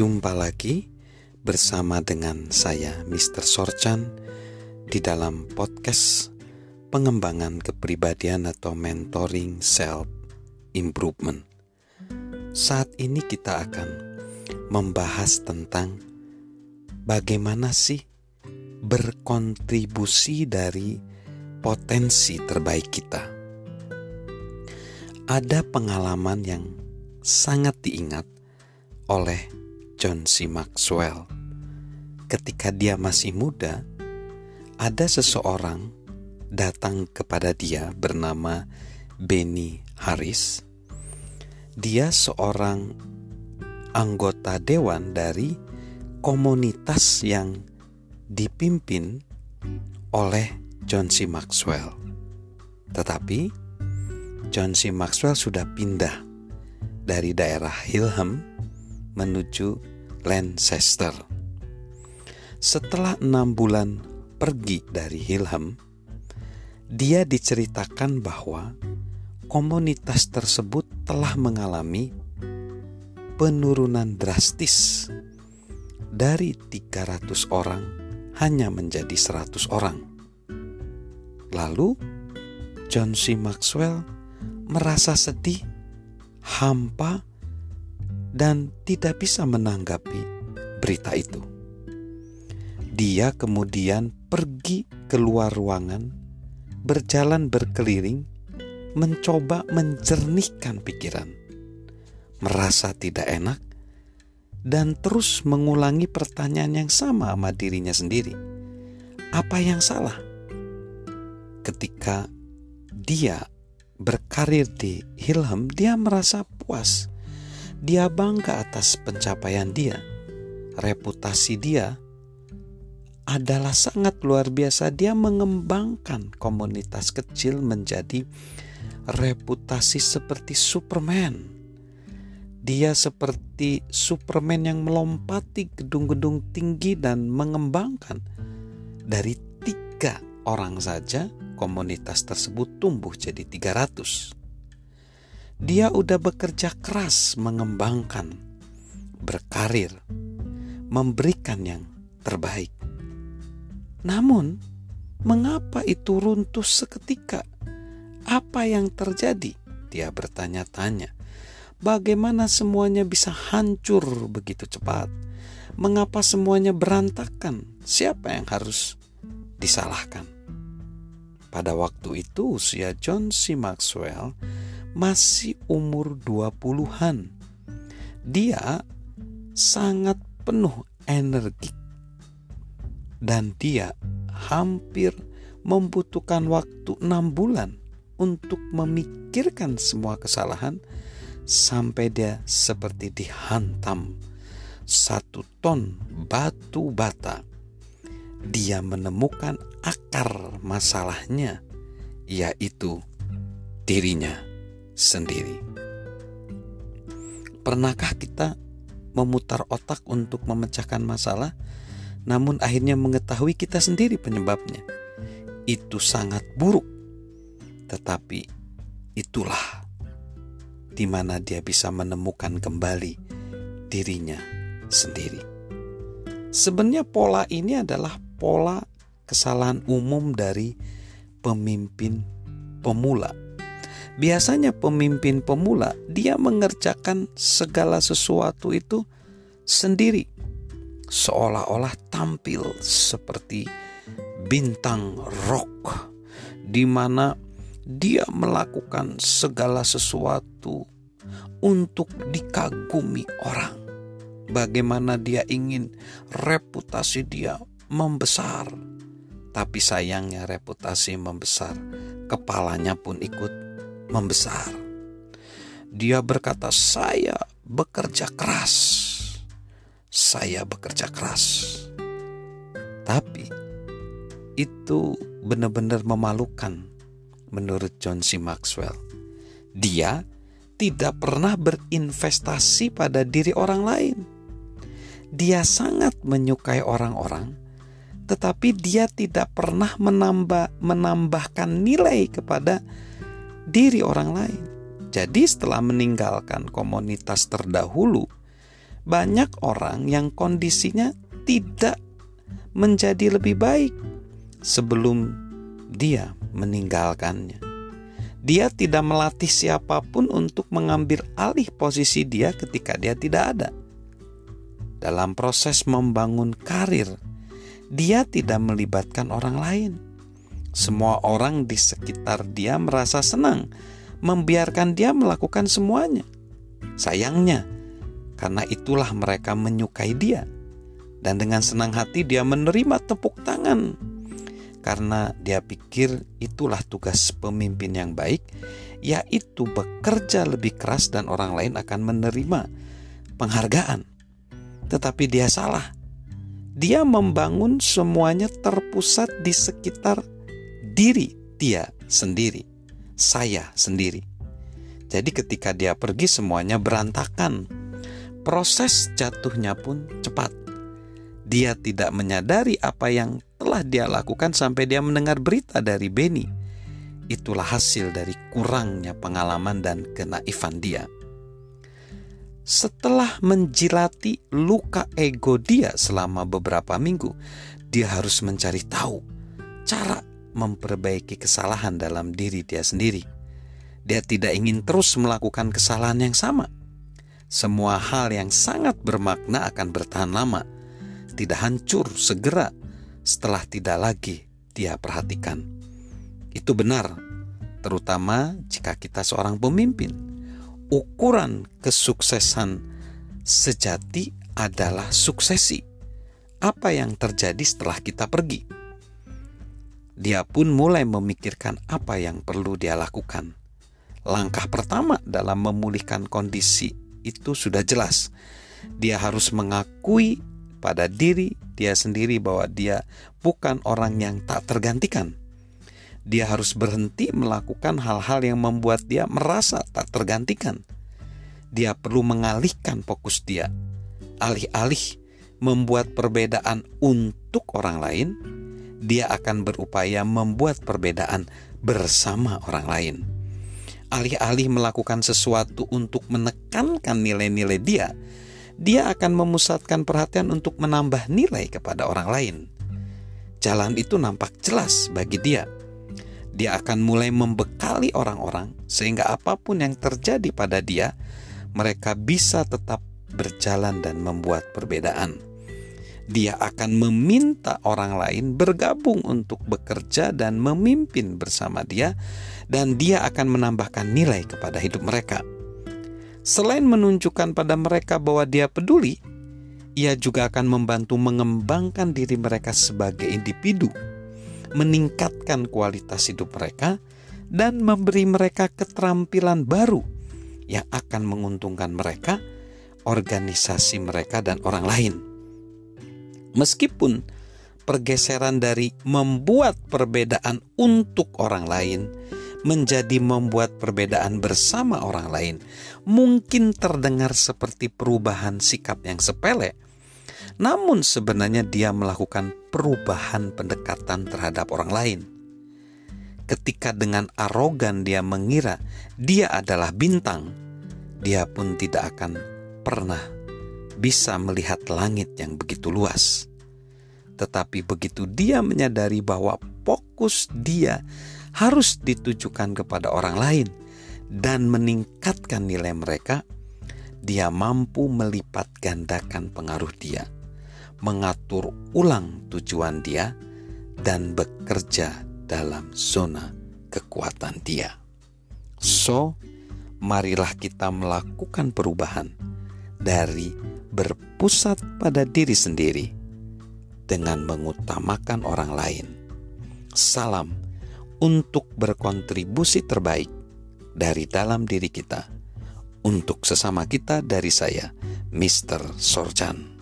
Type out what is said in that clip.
Jumpa lagi bersama dengan saya Mr. Sorchan di dalam podcast pengembangan kepribadian atau mentoring self improvement. Saat ini kita akan membahas tentang bagaimana sih berkontribusi dari potensi terbaik kita. Ada pengalaman yang sangat diingat oleh John C. Maxwell. Ketika dia masih muda, ada seseorang datang kepada dia bernama Benny Harris. Dia seorang anggota dewan dari komunitas yang dipimpin oleh John C. Maxwell. Tetapi John C. Maxwell sudah pindah dari daerah Hilham menuju Lancaster. Setelah enam bulan pergi dari Hilham, dia diceritakan bahwa komunitas tersebut telah mengalami penurunan drastis dari 300 orang hanya menjadi 100 orang. Lalu John C. Maxwell merasa sedih, hampa, dan tidak bisa menanggapi berita itu. Dia kemudian pergi keluar ruangan, berjalan berkeliling, mencoba menjernihkan pikiran, merasa tidak enak, dan terus mengulangi pertanyaan yang sama sama dirinya sendiri. Apa yang salah? Ketika dia berkarir di Hilham, dia merasa puas. Dia bangga atas pencapaian dia. Reputasi dia adalah sangat luar biasa. Dia mengembangkan komunitas kecil menjadi reputasi seperti Superman dia seperti Superman yang melompati gedung-gedung tinggi dan mengembangkan. Dari tiga orang saja, komunitas tersebut tumbuh jadi 300. Dia udah bekerja keras mengembangkan, berkarir, memberikan yang terbaik. Namun, mengapa itu runtuh seketika? Apa yang terjadi? Dia bertanya-tanya Bagaimana semuanya bisa hancur begitu cepat? Mengapa semuanya berantakan? Siapa yang harus disalahkan? Pada waktu itu usia John C. Maxwell masih umur 20-an. Dia sangat penuh energi dan dia hampir membutuhkan waktu enam bulan untuk memikirkan semua kesalahan sampai dia seperti dihantam satu ton batu bata. Dia menemukan akar masalahnya, yaitu dirinya sendiri. Pernahkah kita memutar otak untuk memecahkan masalah, namun akhirnya mengetahui kita sendiri penyebabnya? Itu sangat buruk, tetapi itulah di mana dia bisa menemukan kembali dirinya sendiri. Sebenarnya pola ini adalah pola kesalahan umum dari pemimpin pemula. Biasanya pemimpin pemula dia mengerjakan segala sesuatu itu sendiri. Seolah-olah tampil seperti bintang rock di mana dia melakukan segala sesuatu untuk dikagumi orang. Bagaimana dia ingin reputasi dia membesar, tapi sayangnya reputasi membesar, kepalanya pun ikut membesar. Dia berkata, "Saya bekerja keras, saya bekerja keras." Tapi itu benar-benar memalukan menurut John C. Maxwell. Dia tidak pernah berinvestasi pada diri orang lain. Dia sangat menyukai orang-orang, tetapi dia tidak pernah menambah menambahkan nilai kepada diri orang lain. Jadi setelah meninggalkan komunitas terdahulu, banyak orang yang kondisinya tidak menjadi lebih baik sebelum dia meninggalkannya. Dia tidak melatih siapa pun untuk mengambil alih posisi dia ketika dia tidak ada. Dalam proses membangun karir, dia tidak melibatkan orang lain. Semua orang di sekitar dia merasa senang, membiarkan dia melakukan semuanya. Sayangnya, karena itulah mereka menyukai dia, dan dengan senang hati dia menerima tepuk tangan karena dia pikir itulah tugas pemimpin yang baik, yaitu bekerja lebih keras dan orang lain akan menerima penghargaan. Tetapi dia salah. Dia membangun semuanya terpusat di sekitar diri dia sendiri, saya sendiri. Jadi ketika dia pergi semuanya berantakan. Proses jatuhnya pun cepat. Dia tidak menyadari apa yang telah dia lakukan sampai dia mendengar berita dari Beni. Itulah hasil dari kurangnya pengalaman dan kenaifan dia. Setelah menjilati luka ego dia selama beberapa minggu, dia harus mencari tahu cara memperbaiki kesalahan dalam diri dia sendiri. Dia tidak ingin terus melakukan kesalahan yang sama. Semua hal yang sangat bermakna akan bertahan lama, tidak hancur segera setelah tidak lagi dia perhatikan. Itu benar, terutama jika kita seorang pemimpin. Ukuran kesuksesan sejati adalah suksesi. Apa yang terjadi setelah kita pergi? Dia pun mulai memikirkan apa yang perlu dia lakukan. Langkah pertama dalam memulihkan kondisi itu sudah jelas. Dia harus mengakui pada diri dia sendiri bahwa dia bukan orang yang tak tergantikan. Dia harus berhenti melakukan hal-hal yang membuat dia merasa tak tergantikan. Dia perlu mengalihkan fokus dia, alih-alih membuat perbedaan untuk orang lain. Dia akan berupaya membuat perbedaan bersama orang lain. Alih-alih melakukan sesuatu untuk menekankan nilai-nilai dia, dia akan memusatkan perhatian untuk menambah nilai kepada orang lain. Jalan itu nampak jelas bagi dia. Dia akan mulai membekali orang-orang sehingga apa pun yang terjadi pada dia, mereka bisa tetap berjalan dan membuat perbedaan. Dia akan meminta orang lain bergabung untuk bekerja dan memimpin bersama dia, dan dia akan menambahkan nilai kepada hidup mereka. Selain menunjukkan pada mereka bahwa dia peduli, ia juga akan membantu mengembangkan diri mereka sebagai individu, meningkatkan kualitas hidup mereka, dan memberi mereka keterampilan baru yang akan menguntungkan mereka, organisasi mereka, dan orang lain. Meskipun pergeseran dari membuat perbedaan untuk orang lain menjadi membuat perbedaan bersama orang lain mungkin terdengar seperti perubahan sikap yang sepele, namun sebenarnya dia melakukan perubahan pendekatan terhadap orang lain. Ketika dengan arogan dia mengira dia adalah bintang, dia pun tidak akan pernah bisa melihat langit yang begitu luas. Tetapi begitu dia menyadari bahwa fokus dia harus ditujukan kepada orang lain dan meningkatkan nilai mereka, dia mampu melipat gandakan pengaruh dia, mengatur ulang tujuan dia, dan bekerja dalam zona kekuatan dia. So, marilah kita melakukan perubahan dari berpusat pada diri sendiri dengan mengutamakan orang lain. Salam untuk berkontribusi terbaik dari dalam diri kita untuk sesama kita dari saya, Mr. Sorjan.